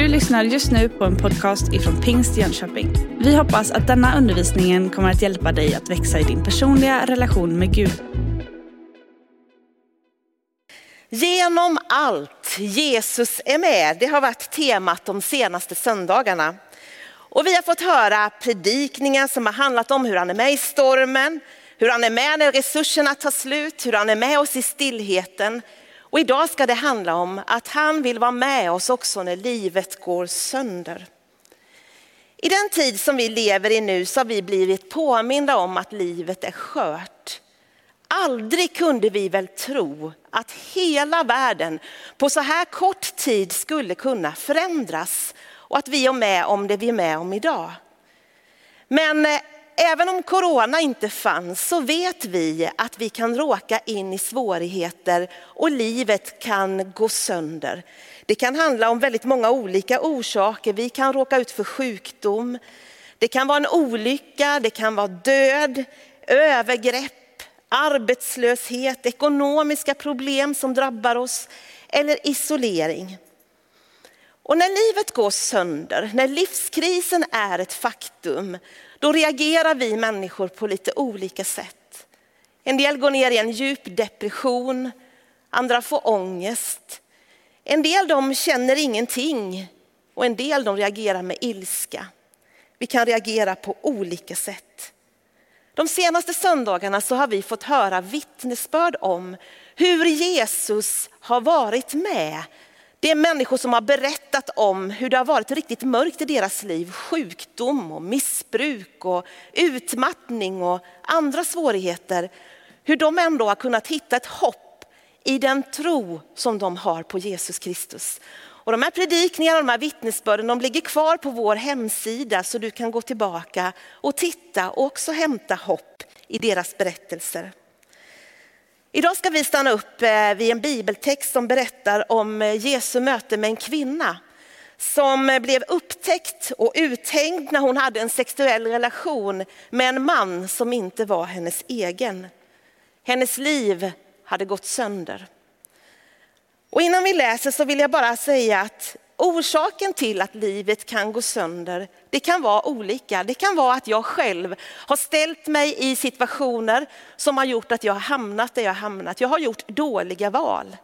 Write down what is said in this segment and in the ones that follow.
Du lyssnar just nu på en podcast ifrån Pingst Jönköping. Vi hoppas att denna undervisning kommer att hjälpa dig att växa i din personliga relation med Gud. Genom allt Jesus är med, det har varit temat de senaste söndagarna. Och vi har fått höra predikningar som har handlat om hur han är med i stormen, hur han är med när resurserna tar slut, hur han är med oss i stillheten. Och idag ska det handla om att han vill vara med oss också när livet går sönder. I den tid som vi lever i nu så har vi blivit påminda om att livet är skört. Aldrig kunde vi väl tro att hela världen på så här kort tid skulle kunna förändras och att vi är med om det vi är med om idag. Men eh, även om corona inte fanns så vet vi att vi kan råka in i svårigheter och livet kan gå sönder. Det kan handla om väldigt många olika orsaker. Vi kan råka ut för sjukdom. Det kan vara en olycka, det kan vara död, övergrepp, arbetslöshet, ekonomiska problem som drabbar oss eller isolering. Och när livet går sönder, när livskrisen är ett faktum, då reagerar vi människor på lite olika sätt. En del går ner i en djup depression, andra får ångest. En del de känner ingenting och en del de reagerar med ilska. Vi kan reagera på olika sätt. De senaste söndagarna så har vi fått höra vittnesbörd om hur Jesus har varit med det är människor som har berättat om hur det har varit riktigt mörkt i deras liv. Sjukdom och missbruk och utmattning och andra svårigheter. Hur de ändå har kunnat hitta ett hopp i den tro som de har på Jesus Kristus. Och de här predikningarna och de här vittnesbörden de ligger kvar på vår hemsida så du kan gå tillbaka och titta och också hämta hopp i deras berättelser. Idag ska vi stanna upp eh, vid en bibeltext som berättar om eh, Jesu möte med en kvinna som eh, blev upptäckt och uthängd när hon hade en sexuell relation med en man som inte var hennes egen. Hennes liv hade gått sönder. Och innan vi läser så vill jag bara säga att Orsaken till att livet kan gå sönder, det kan vara olika. Det kan vara att jag själv har ställt mig i situationer som har gjort att jag har hamnat där jag har hamnat. Jag har gjort dåliga val.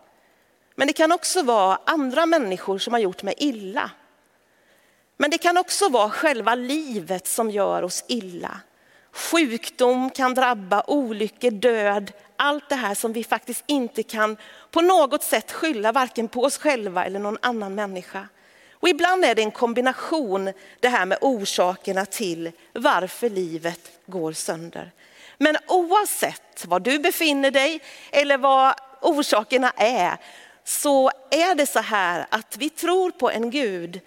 Men det kan också vara andra människor som har gjort mig illa. Men det kan också vara själva livet som gör oss illa. Sjukdom kan drabba, olyckor, död, allt det här som vi faktiskt inte kan på något sätt skylla varken på oss själva eller någon annan människa. Och ibland är det en kombination det här med orsakerna till varför livet går sönder. Men oavsett var du befinner dig eller vad orsakerna är så är det så här att vi tror på en Gud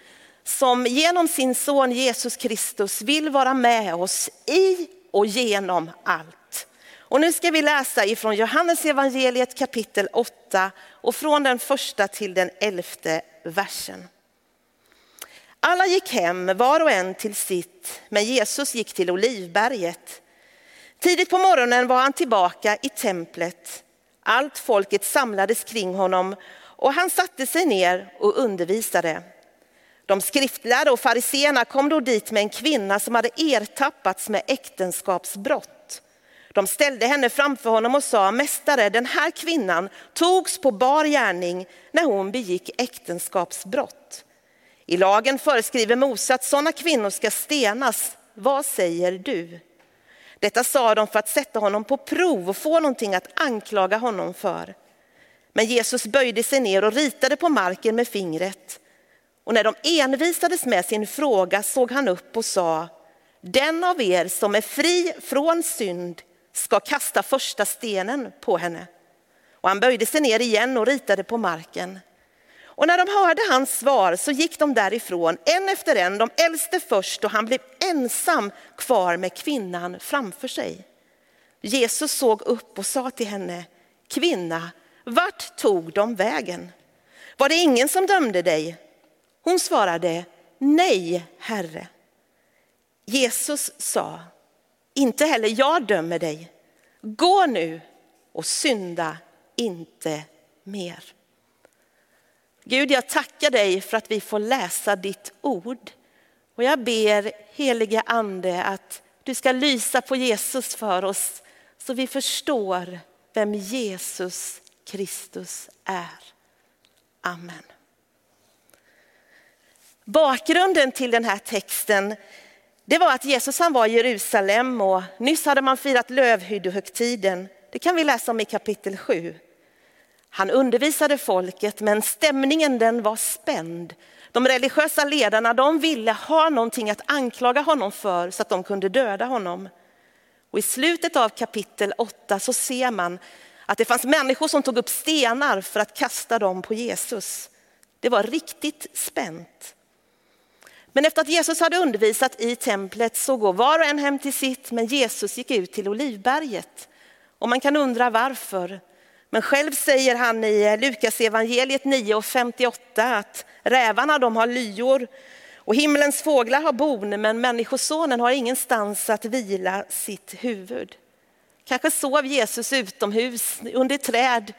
som genom sin son Jesus Kristus vill vara med oss i och genom allt. Och nu ska vi läsa ifrån Johannes evangeliet kapitel 8 och från den första till den elfte versen. Alla gick hem, var och en till sitt, men Jesus gick till Olivberget. Tidigt på morgonen var han tillbaka i templet. Allt folket samlades kring honom och han satte sig ner och undervisade. De skriftlärda och fariseerna kom då dit med en kvinna som hade ertappats med äktenskapsbrott. De ställde henne framför honom och sa, Mästare, den här kvinnan togs på bar gärning när hon begick äktenskapsbrott. I lagen föreskriver Mose att sådana kvinnor ska stenas. Vad säger du? Detta sa de för att sätta honom på prov och få någonting att anklaga honom för. Men Jesus böjde sig ner och ritade på marken med fingret. Och när de envisades med sin fråga såg han upp och sa, den av er som är fri från synd ska kasta första stenen på henne. Och han böjde sig ner igen och ritade på marken. Och när de hörde hans svar så gick de därifrån, en efter en, de äldste först och han blev ensam kvar med kvinnan framför sig. Jesus såg upp och sa till henne, kvinna, vart tog de vägen? Var det ingen som dömde dig? Hon svarade, nej, Herre. Jesus sa, inte heller jag dömer dig. Gå nu och synda inte mer. Gud, jag tackar dig för att vi får läsa ditt ord. Och jag ber heliga ande att du ska lysa på Jesus för oss så vi förstår vem Jesus Kristus är. Amen. Bakgrunden till den här texten det var att Jesus han var i Jerusalem och nyss hade man firat lövhyddohögtiden. Det kan vi läsa om i kapitel 7. Han undervisade folket men stämningen den var spänd. De religiösa ledarna de ville ha någonting att anklaga honom för så att de kunde döda honom. Och I slutet av kapitel 8 så ser man att det fanns människor som tog upp stenar för att kasta dem på Jesus. Det var riktigt spänt. Men efter att Jesus hade undervisat i templet så går var och en hem till sitt, men Jesus gick ut till Olivberget. Och man kan undra varför. Men själv säger han i Lukas evangeliet 9 och 58 att rävarna de har lyor och himlens fåglar har bon, men människosonen har ingenstans att vila sitt huvud. Kanske sov Jesus utomhus under träd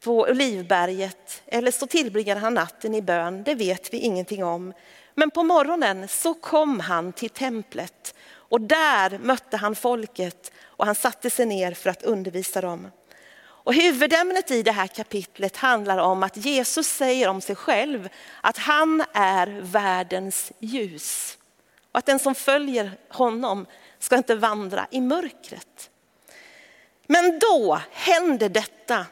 på Olivberget eller så tillbringade han natten i bön, det vet vi ingenting om. Men på morgonen så kom han till templet och där mötte han folket och han satte sig ner för att undervisa dem. Och huvudämnet i det här kapitlet handlar om att Jesus säger om sig själv att han är världens ljus. Och att den som följer honom ska inte vandra i mörkret. Men då händer detta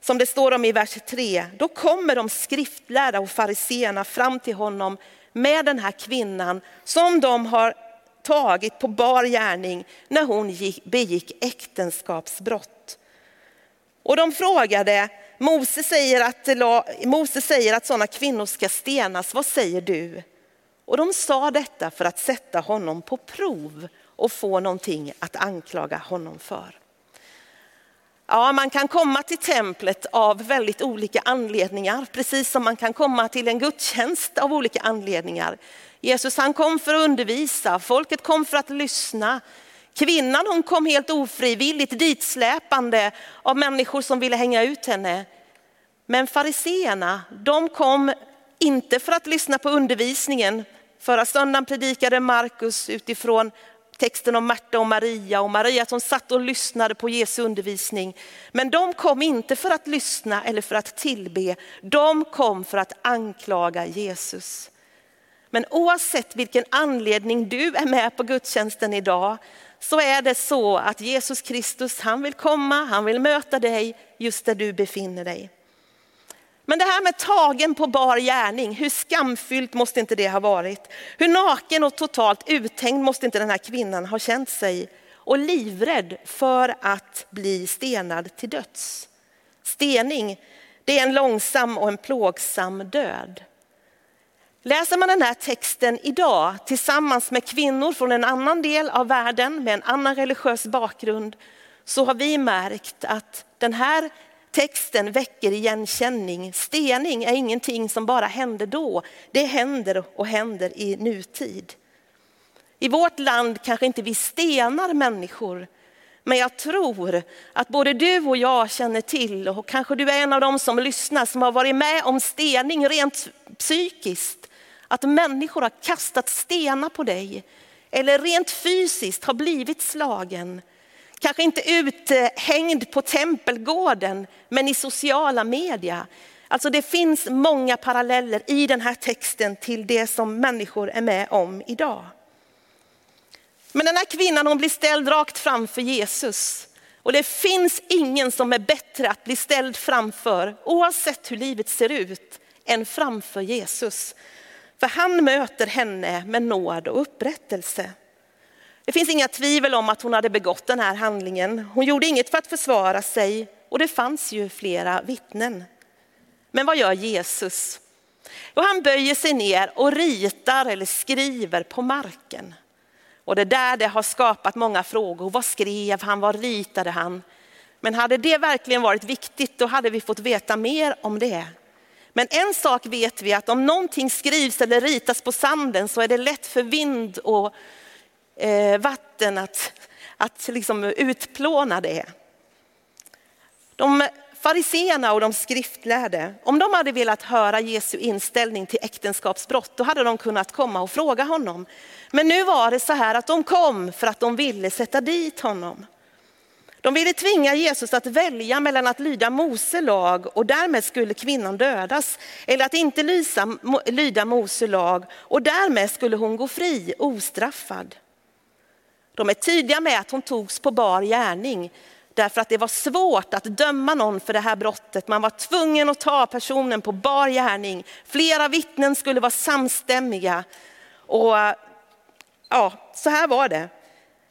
som det står om i vers 3. Då kommer de skriftlärda och fariseerna fram till honom med den här kvinnan som de har tagit på bar gärning när hon begick äktenskapsbrott. Och de frågade, Mose säger att, Mose säger att sådana kvinnor ska stenas, vad säger du? Och de sa detta för att sätta honom på prov och få någonting att anklaga honom för. Ja, man kan komma till templet av väldigt olika anledningar, precis som man kan komma till en gudstjänst av olika anledningar. Jesus han kom för att undervisa, folket kom för att lyssna. Kvinnan hon kom helt ofrivilligt ditsläpande av människor som ville hänga ut henne. Men fariseerna, de kom inte för att lyssna på undervisningen. Förra söndagen predikade Markus utifrån texten om Marta och Maria och Maria som satt och lyssnade på Jesu undervisning. Men de kom inte för att lyssna eller för att tillbe, de kom för att anklaga Jesus. Men oavsett vilken anledning du är med på gudstjänsten idag så är det så att Jesus Kristus, han vill komma, han vill möta dig just där du befinner dig. Men det här med tagen på bar gärning, hur skamfyllt måste inte det ha varit? Hur naken och totalt uthängd måste inte den här kvinnan ha känt sig? Och livrädd för att bli stenad till döds. Stening, det är en långsam och en plågsam död. Läser man den här texten idag tillsammans med kvinnor från en annan del av världen med en annan religiös bakgrund så har vi märkt att den här texten väcker igenkänning. Stening är ingenting som bara hände då, det händer och händer i nutid. I vårt land kanske inte vi stenar människor, men jag tror att både du och jag känner till, och kanske du är en av dem som lyssnar, som har varit med om stening rent psykiskt. Att människor har kastat stenar på dig, eller rent fysiskt har blivit slagen. Kanske inte uthängd på tempelgården, men i sociala media. Alltså det finns många paralleller i den här texten till det som människor är med om idag. Men den här kvinnan hon blir ställd rakt framför Jesus. Och det finns ingen som är bättre att bli ställd framför, oavsett hur livet ser ut, än framför Jesus. För han möter henne med nåd och upprättelse. Det finns inga tvivel om att hon hade begått den här handlingen. Hon gjorde inget för att försvara sig och det fanns ju flera vittnen. Men vad gör Jesus? Och han böjer sig ner och ritar eller skriver på marken. Och det där det har skapat många frågor. Vad skrev han? Vad ritade han? Men hade det verkligen varit viktigt, då hade vi fått veta mer om det. Men en sak vet vi att om någonting skrivs eller ritas på sanden så är det lätt för vind och Eh, vatten att, att liksom utplåna det. De fariseerna och de skriftlärde, om de hade velat höra Jesu inställning till äktenskapsbrott, då hade de kunnat komma och fråga honom. Men nu var det så här att de kom för att de ville sätta dit honom. De ville tvinga Jesus att välja mellan att lyda Mose lag och därmed skulle kvinnan dödas, eller att inte lysa, lyda Mose lag och därmed skulle hon gå fri ostraffad. De är tydliga med att hon togs på bar gärning därför att det var svårt att döma någon för det här brottet. Man var tvungen att ta personen på bar gärning. Flera vittnen skulle vara samstämmiga. Och ja, så här var det.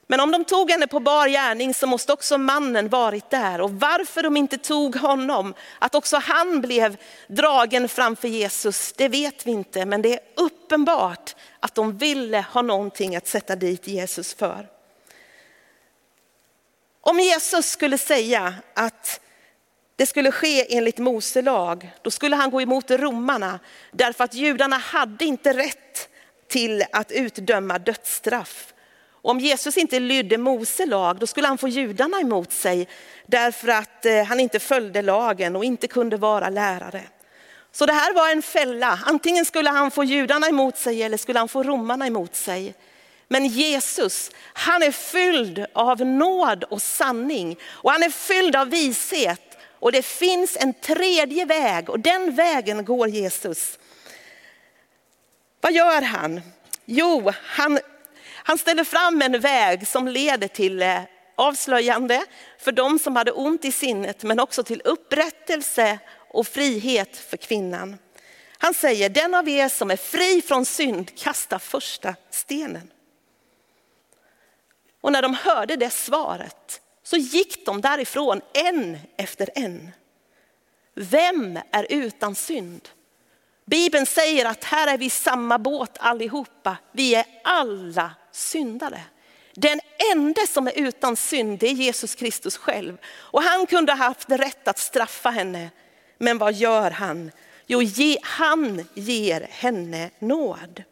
Men om de tog henne på bar gärning så måste också mannen varit där. Och varför de inte tog honom, att också han blev dragen framför Jesus, det vet vi inte. Men det är uppenbart att de ville ha någonting att sätta dit Jesus för. Om Jesus skulle säga att det skulle ske enligt Mose lag, då skulle han gå emot romarna. Därför att judarna hade inte rätt till att utdöma dödsstraff. Och om Jesus inte lydde Mose lag, då skulle han få judarna emot sig. Därför att eh, han inte följde lagen och inte kunde vara lärare. Så det här var en fälla. Antingen skulle han få judarna emot sig eller skulle han få romarna emot sig. Men Jesus, han är fylld av nåd och sanning och han är fylld av vishet. Och det finns en tredje väg och den vägen går Jesus. Vad gör han? Jo, han, han ställer fram en väg som leder till eh, avslöjande för de som hade ont i sinnet men också till upprättelse och frihet för kvinnan. Han säger, den av er som är fri från synd kasta första stenen. Och när de hörde det svaret så gick de därifrån en efter en. Vem är utan synd? Bibeln säger att här är vi samma båt allihopa. Vi är alla syndare. Den enda som är utan synd är Jesus Kristus själv. Och han kunde ha haft rätt att straffa henne. Men vad gör han? Jo, han ger henne nåd.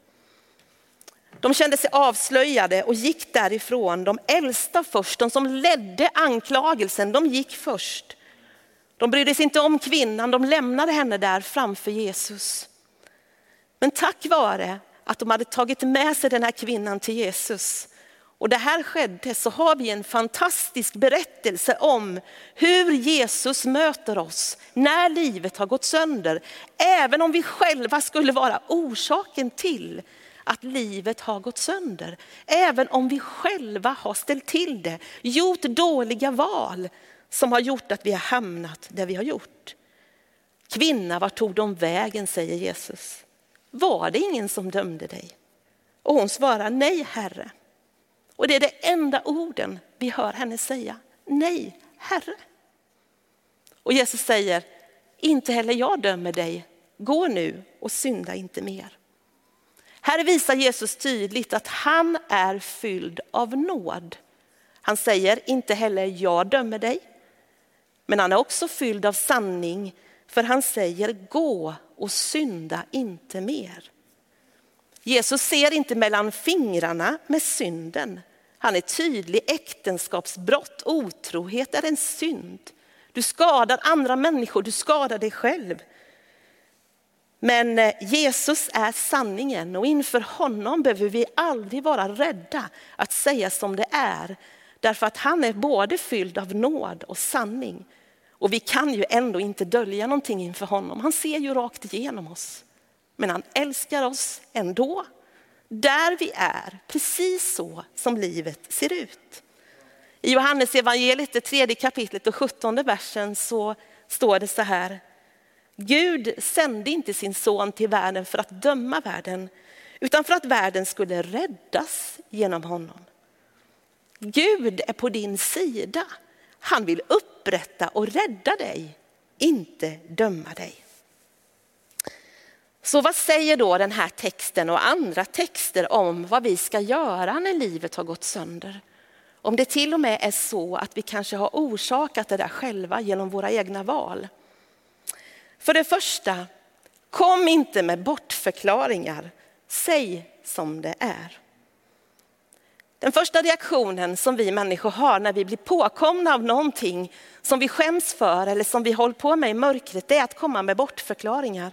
De kände sig avslöjade och gick därifrån. De äldsta först, de som ledde anklagelsen, de gick först. De brydde sig inte om kvinnan, de lämnade henne där framför Jesus. Men tack vare att de hade tagit med sig den här kvinnan till Jesus och det här skedde så har vi en fantastisk berättelse om hur Jesus möter oss när livet har gått sönder. Även om vi själva skulle vara orsaken till att livet har gått sönder. Även om vi själva har ställt till det, gjort dåliga val som har gjort att vi har hamnat där vi har gjort. Kvinna, var tog de vägen, säger Jesus. Var det ingen som dömde dig? Och hon svarar, nej Herre. Och det är det enda orden vi hör henne säga, nej Herre. Och Jesus säger, inte heller jag dömer dig, gå nu och synda inte mer. Här visar Jesus tydligt att han är fylld av nåd. Han säger inte heller jag dömer dig. Men han är också fylld av sanning för han säger gå och synda inte mer. Jesus ser inte mellan fingrarna med synden. Han är tydlig, äktenskapsbrott, otrohet är en synd. Du skadar andra människor, du skadar dig själv. Men eh, Jesus är sanningen och inför honom behöver vi aldrig vara rädda att säga som det är. Därför att han är både fylld av nåd och sanning. Och vi kan ju ändå inte dölja någonting inför honom. Han ser ju rakt igenom oss. Men han älskar oss ändå. Där vi är, precis så som livet ser ut. I Johannes evangeliet, det tredje kapitlet och sjuttonde versen så står det så här. Gud sände inte sin son till världen för att döma världen, utan för att världen skulle räddas genom honom. Gud är på din sida. Han vill upprätta och rädda dig, inte döma dig. Så vad säger då den här texten och andra texter om vad vi ska göra när livet har gått sönder? Om det till och med är så att vi kanske har orsakat det där själva genom våra egna val. För det första, kom inte med bortförklaringar. Säg som det är. Den första reaktionen som vi människor har när vi blir påkomna av någonting som vi skäms för eller som vi håller på med i mörkret, det är att komma med bortförklaringar.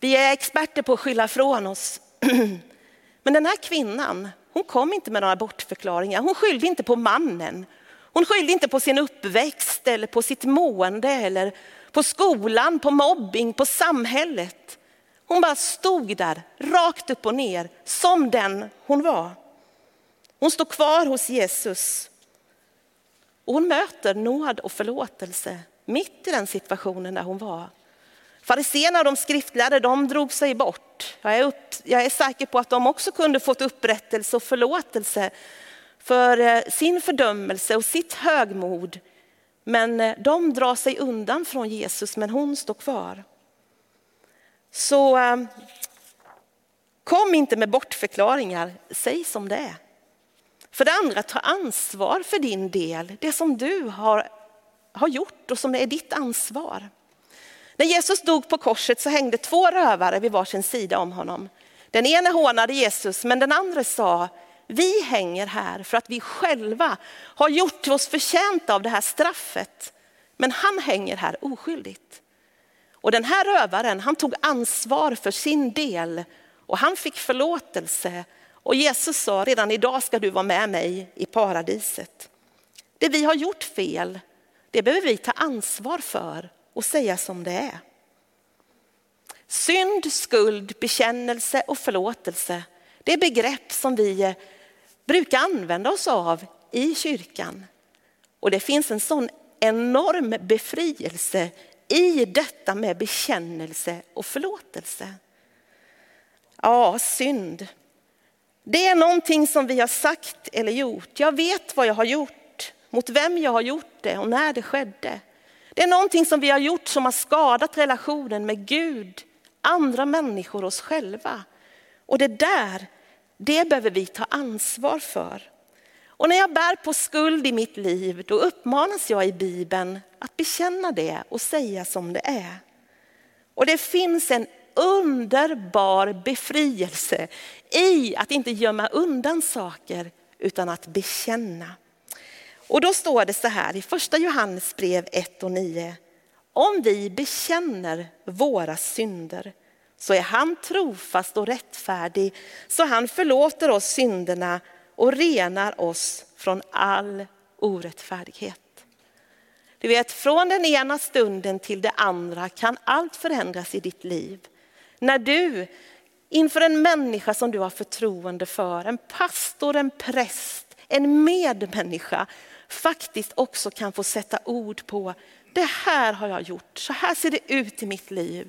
Vi är experter på att skylla från oss. Men den här kvinnan, hon kom inte med några bortförklaringar. Hon skyllde inte på mannen. Hon skyllde inte på sin uppväxt eller på sitt mående eller på skolan, på mobbing, på samhället. Hon bara stod där rakt upp och ner som den hon var. Hon står kvar hos Jesus. Och hon möter nåd och förlåtelse mitt i den situationen där hon var. Fariséerna och de skriftlärde de drog sig bort. Jag är, upp, jag är säker på att de också kunde fått upprättelse och förlåtelse för eh, sin fördömelse och sitt högmod. Men eh, de drar sig undan från Jesus, men hon står kvar. Så eh, kom inte med bortförklaringar, säg som det är. För det andra, ta ansvar för din del, det som du har, har gjort och som är ditt ansvar. När Jesus dog på korset så hängde två rövare vid varsin sida om honom. Den ene hånade Jesus men den andra sa, vi hänger här för att vi själva har gjort oss förtjänta av det här straffet. Men han hänger här oskyldigt. Och den här rövaren han tog ansvar för sin del och han fick förlåtelse. Och Jesus sa, redan idag ska du vara med mig i paradiset. Det vi har gjort fel, det behöver vi ta ansvar för och säga som det är. Synd, skuld, bekännelse och förlåtelse, det är begrepp som vi brukar använda oss av i kyrkan. Och det finns en sån enorm befrielse i detta med bekännelse och förlåtelse. Ja, synd. Det är någonting som vi har sagt eller gjort. Jag vet vad jag har gjort, mot vem jag har gjort det och när det skedde. Det är någonting som vi har gjort som har skadat relationen med Gud, andra människor och oss själva. Och det där, det behöver vi ta ansvar för. Och när jag bär på skuld i mitt liv, då uppmanas jag i Bibeln att bekänna det och säga som det är. Och det finns en underbar befrielse i att inte gömma undan saker utan att bekänna. Och då står det så här i första Johannesbrev 1 och 9. Om vi bekänner våra synder så är han trofast och rättfärdig så han förlåter oss synderna och renar oss från all orättfärdighet. Du vet, från den ena stunden till den andra kan allt förändras i ditt liv. När du inför en människa som du har förtroende för, en pastor, en präst, en medmänniska, faktiskt också kan få sätta ord på, det här har jag gjort, så här ser det ut i mitt liv.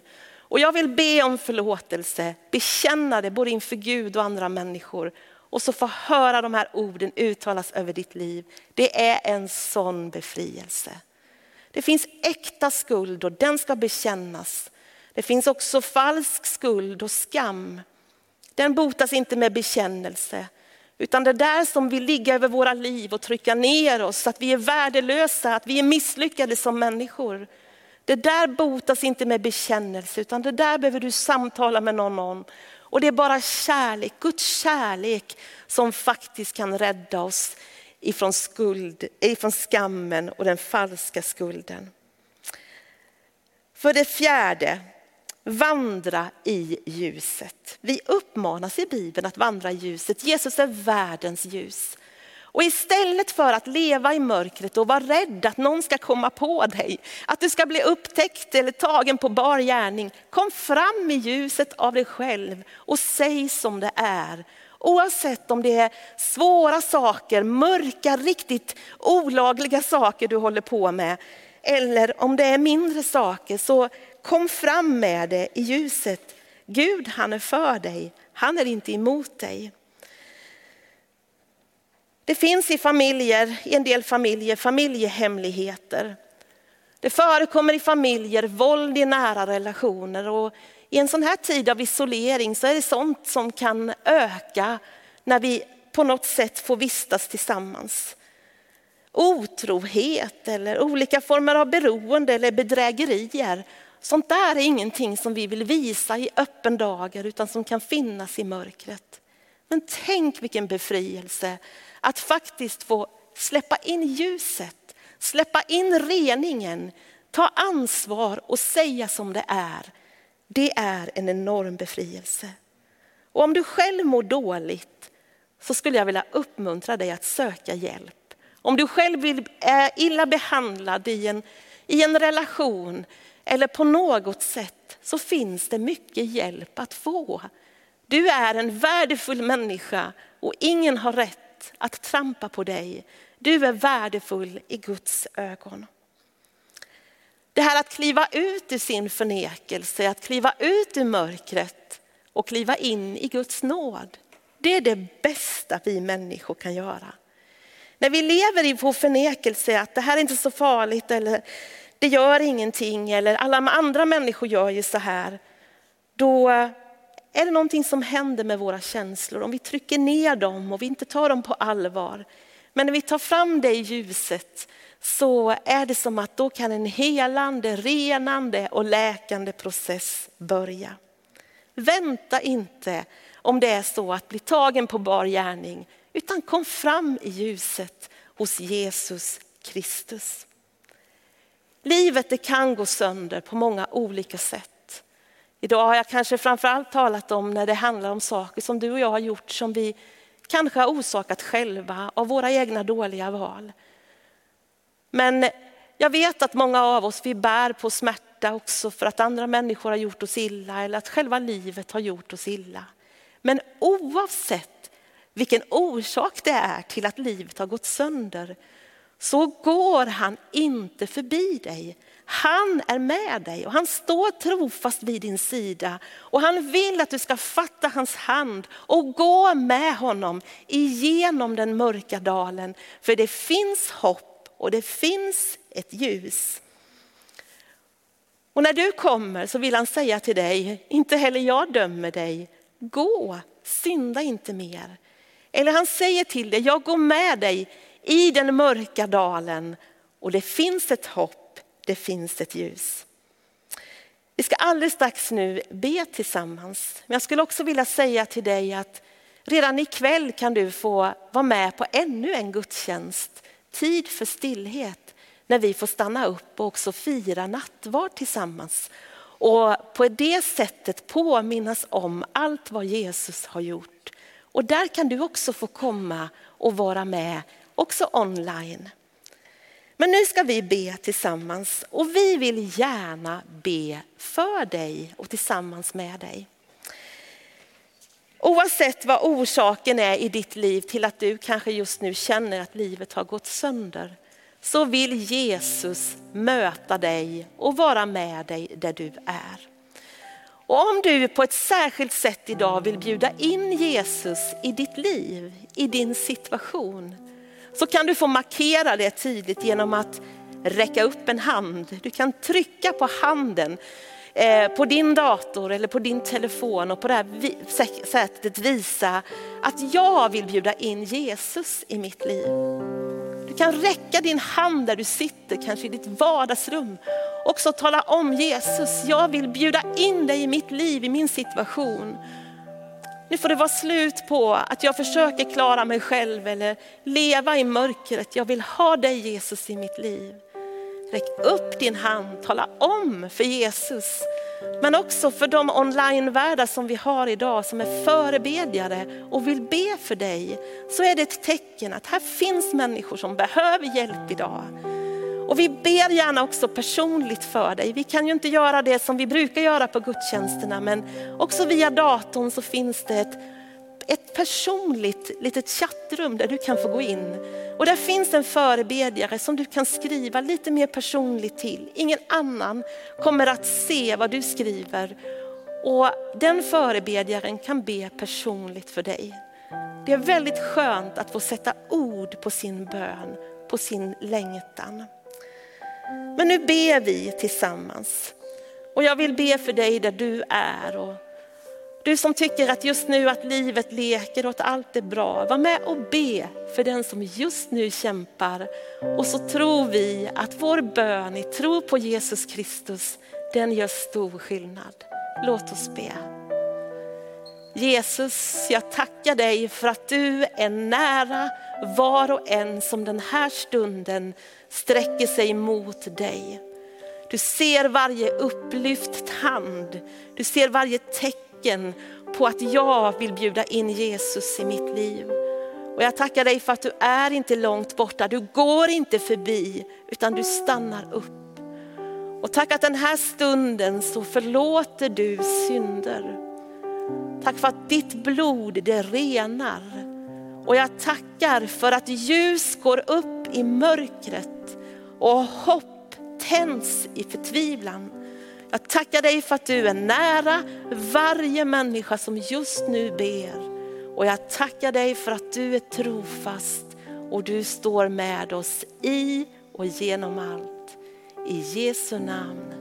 Och jag vill be om förlåtelse, bekänna det både inför Gud och andra människor. Och så få höra de här orden uttalas över ditt liv. Det är en sån befrielse. Det finns äkta skuld och den ska bekännas. Det finns också falsk skuld och skam. Den botas inte med bekännelse. Utan det där som vill ligga över våra liv och trycka ner oss, att vi är värdelösa, att vi är misslyckade som människor. Det där botas inte med bekännelse, utan det där behöver du samtala med någon om. Och det är bara kärlek, Guds kärlek som faktiskt kan rädda oss ifrån, skuld, ifrån skammen och den falska skulden. För det fjärde, vandra i ljuset. Vi uppmanas i Bibeln att vandra i ljuset. Jesus är världens ljus. Och istället för att leva i mörkret och vara rädd att någon ska komma på dig, att du ska bli upptäckt eller tagen på bar gärning, kom fram i ljuset av dig själv och säg som det är. Oavsett om det är svåra saker, mörka, riktigt olagliga saker du håller på med, eller om det är mindre saker, så kom fram med det i ljuset. Gud han är för dig, han är inte emot dig. Det finns i familjer, i en del familjer, familjehemligheter. Det förekommer i familjer våld i nära relationer och i en sån här tid av isolering så är det sånt som kan öka när vi på något sätt får vistas tillsammans. Otrohet eller olika former av beroende eller bedrägerier. Sånt där är ingenting som vi vill visa i öppen dager utan som kan finnas i mörkret. Men tänk vilken befrielse att faktiskt få släppa in ljuset, släppa in reningen, ta ansvar och säga som det är. Det är en enorm befrielse. Och om du själv mår dåligt så skulle jag vilja uppmuntra dig att söka hjälp. Om du själv är eh, illa behandlad i en, i en relation eller på något sätt så finns det mycket hjälp att få. Du är en värdefull människa och ingen har rätt att trampa på dig. Du är värdefull i Guds ögon. Det här att kliva ut ur sin förnekelse, att kliva ut ur mörkret och kliva in i Guds nåd. Det är det bästa vi människor kan göra. När vi lever i vår förnekelse att det här är inte så farligt eller det gör ingenting eller alla andra människor gör ju så här. Då är det någonting som händer med våra känslor. Om vi trycker ner dem och vi inte tar dem på allvar. Men när vi tar fram det i ljuset så är det som att då kan en helande, renande och läkande process börja. Vänta inte om det är så att bli tagen på bar gärning, utan kom fram i ljuset hos Jesus Kristus. Livet det kan gå sönder på många olika sätt. Idag har jag kanske framförallt talat om när det handlar om saker som du och jag har gjort som vi kanske har orsakat själva av våra egna dåliga val. Men jag vet att många av oss vi bär på smärta också för att andra människor har gjort oss illa eller att själva livet har gjort oss illa. Men oavsett vilken orsak det är till att livet har gått sönder så går han inte förbi dig. Han är med dig och han står trofast vid din sida. Och han vill att du ska fatta hans hand och gå med honom igenom den mörka dalen. För det finns hopp och det finns ett ljus. Och när du kommer så vill han säga till dig, inte heller jag dömer dig. Gå, synda inte mer. Eller han säger till dig, jag går med dig i den mörka dalen och det finns ett hopp, det finns ett ljus. Vi ska alldeles strax nu be tillsammans. Men jag skulle också vilja säga till dig att redan ikväll kan du få vara med på ännu en gudstjänst. Tid för stillhet när vi får stanna upp och också fira nattvard tillsammans. Och på det sättet påminnas om allt vad Jesus har gjort. Och där kan du också få komma och vara med också online. Men nu ska vi be tillsammans och vi vill gärna be för dig och tillsammans med dig. Oavsett vad orsaken är i ditt liv till att du kanske just nu känner att livet har gått sönder, så vill Jesus möta dig och vara med dig där du är. Och om du på ett särskilt sätt idag vill bjuda in Jesus i ditt liv, i din situation, så kan du få markera det tydligt genom att räcka upp en hand. Du kan trycka på handen eh, på din dator eller på din telefon och på det här sättet visa att jag vill bjuda in Jesus i mitt liv. Du kan räcka din hand där du sitter, kanske i ditt vardagsrum. Också tala om Jesus, jag vill bjuda in dig i mitt liv, i min situation. Nu får det vara slut på att jag försöker klara mig själv eller leva i mörkret. Jag vill ha dig Jesus i mitt liv. Räck upp din hand, tala om för Jesus. Men också för de onlinevärdar som vi har idag som är förebedjare och vill be för dig. Så är det ett tecken att här finns människor som behöver hjälp idag. Och vi ber gärna också personligt för dig. Vi kan ju inte göra det som vi brukar göra på gudstjänsterna, men också via datorn så finns det ett, ett personligt litet chattrum där du kan få gå in. Och där finns en förebedjare som du kan skriva lite mer personligt till. Ingen annan kommer att se vad du skriver. Och den förebedjaren kan be personligt för dig. Det är väldigt skönt att få sätta ord på sin bön, på sin längtan. Men nu ber vi tillsammans. Och jag vill be för dig där du är. Och du som tycker att just nu att livet leker och att allt är bra. Var med och be för den som just nu kämpar. Och så tror vi att vår bön i tro på Jesus Kristus, den gör stor skillnad. Låt oss be. Jesus, jag tackar dig för att du är nära var och en som den här stunden sträcker sig mot dig. Du ser varje upplyft hand, du ser varje tecken på att jag vill bjuda in Jesus i mitt liv. Och jag tackar dig för att du är inte långt borta, du går inte förbi utan du stannar upp. Och tack att den här stunden så förlåter du synder. Tack för att ditt blod det renar. Och jag tackar för att ljus går upp i mörkret och hopp tänds i förtvivlan. Jag tackar dig för att du är nära varje människa som just nu ber. Och jag tackar dig för att du är trofast och du står med oss i och genom allt. I Jesu namn.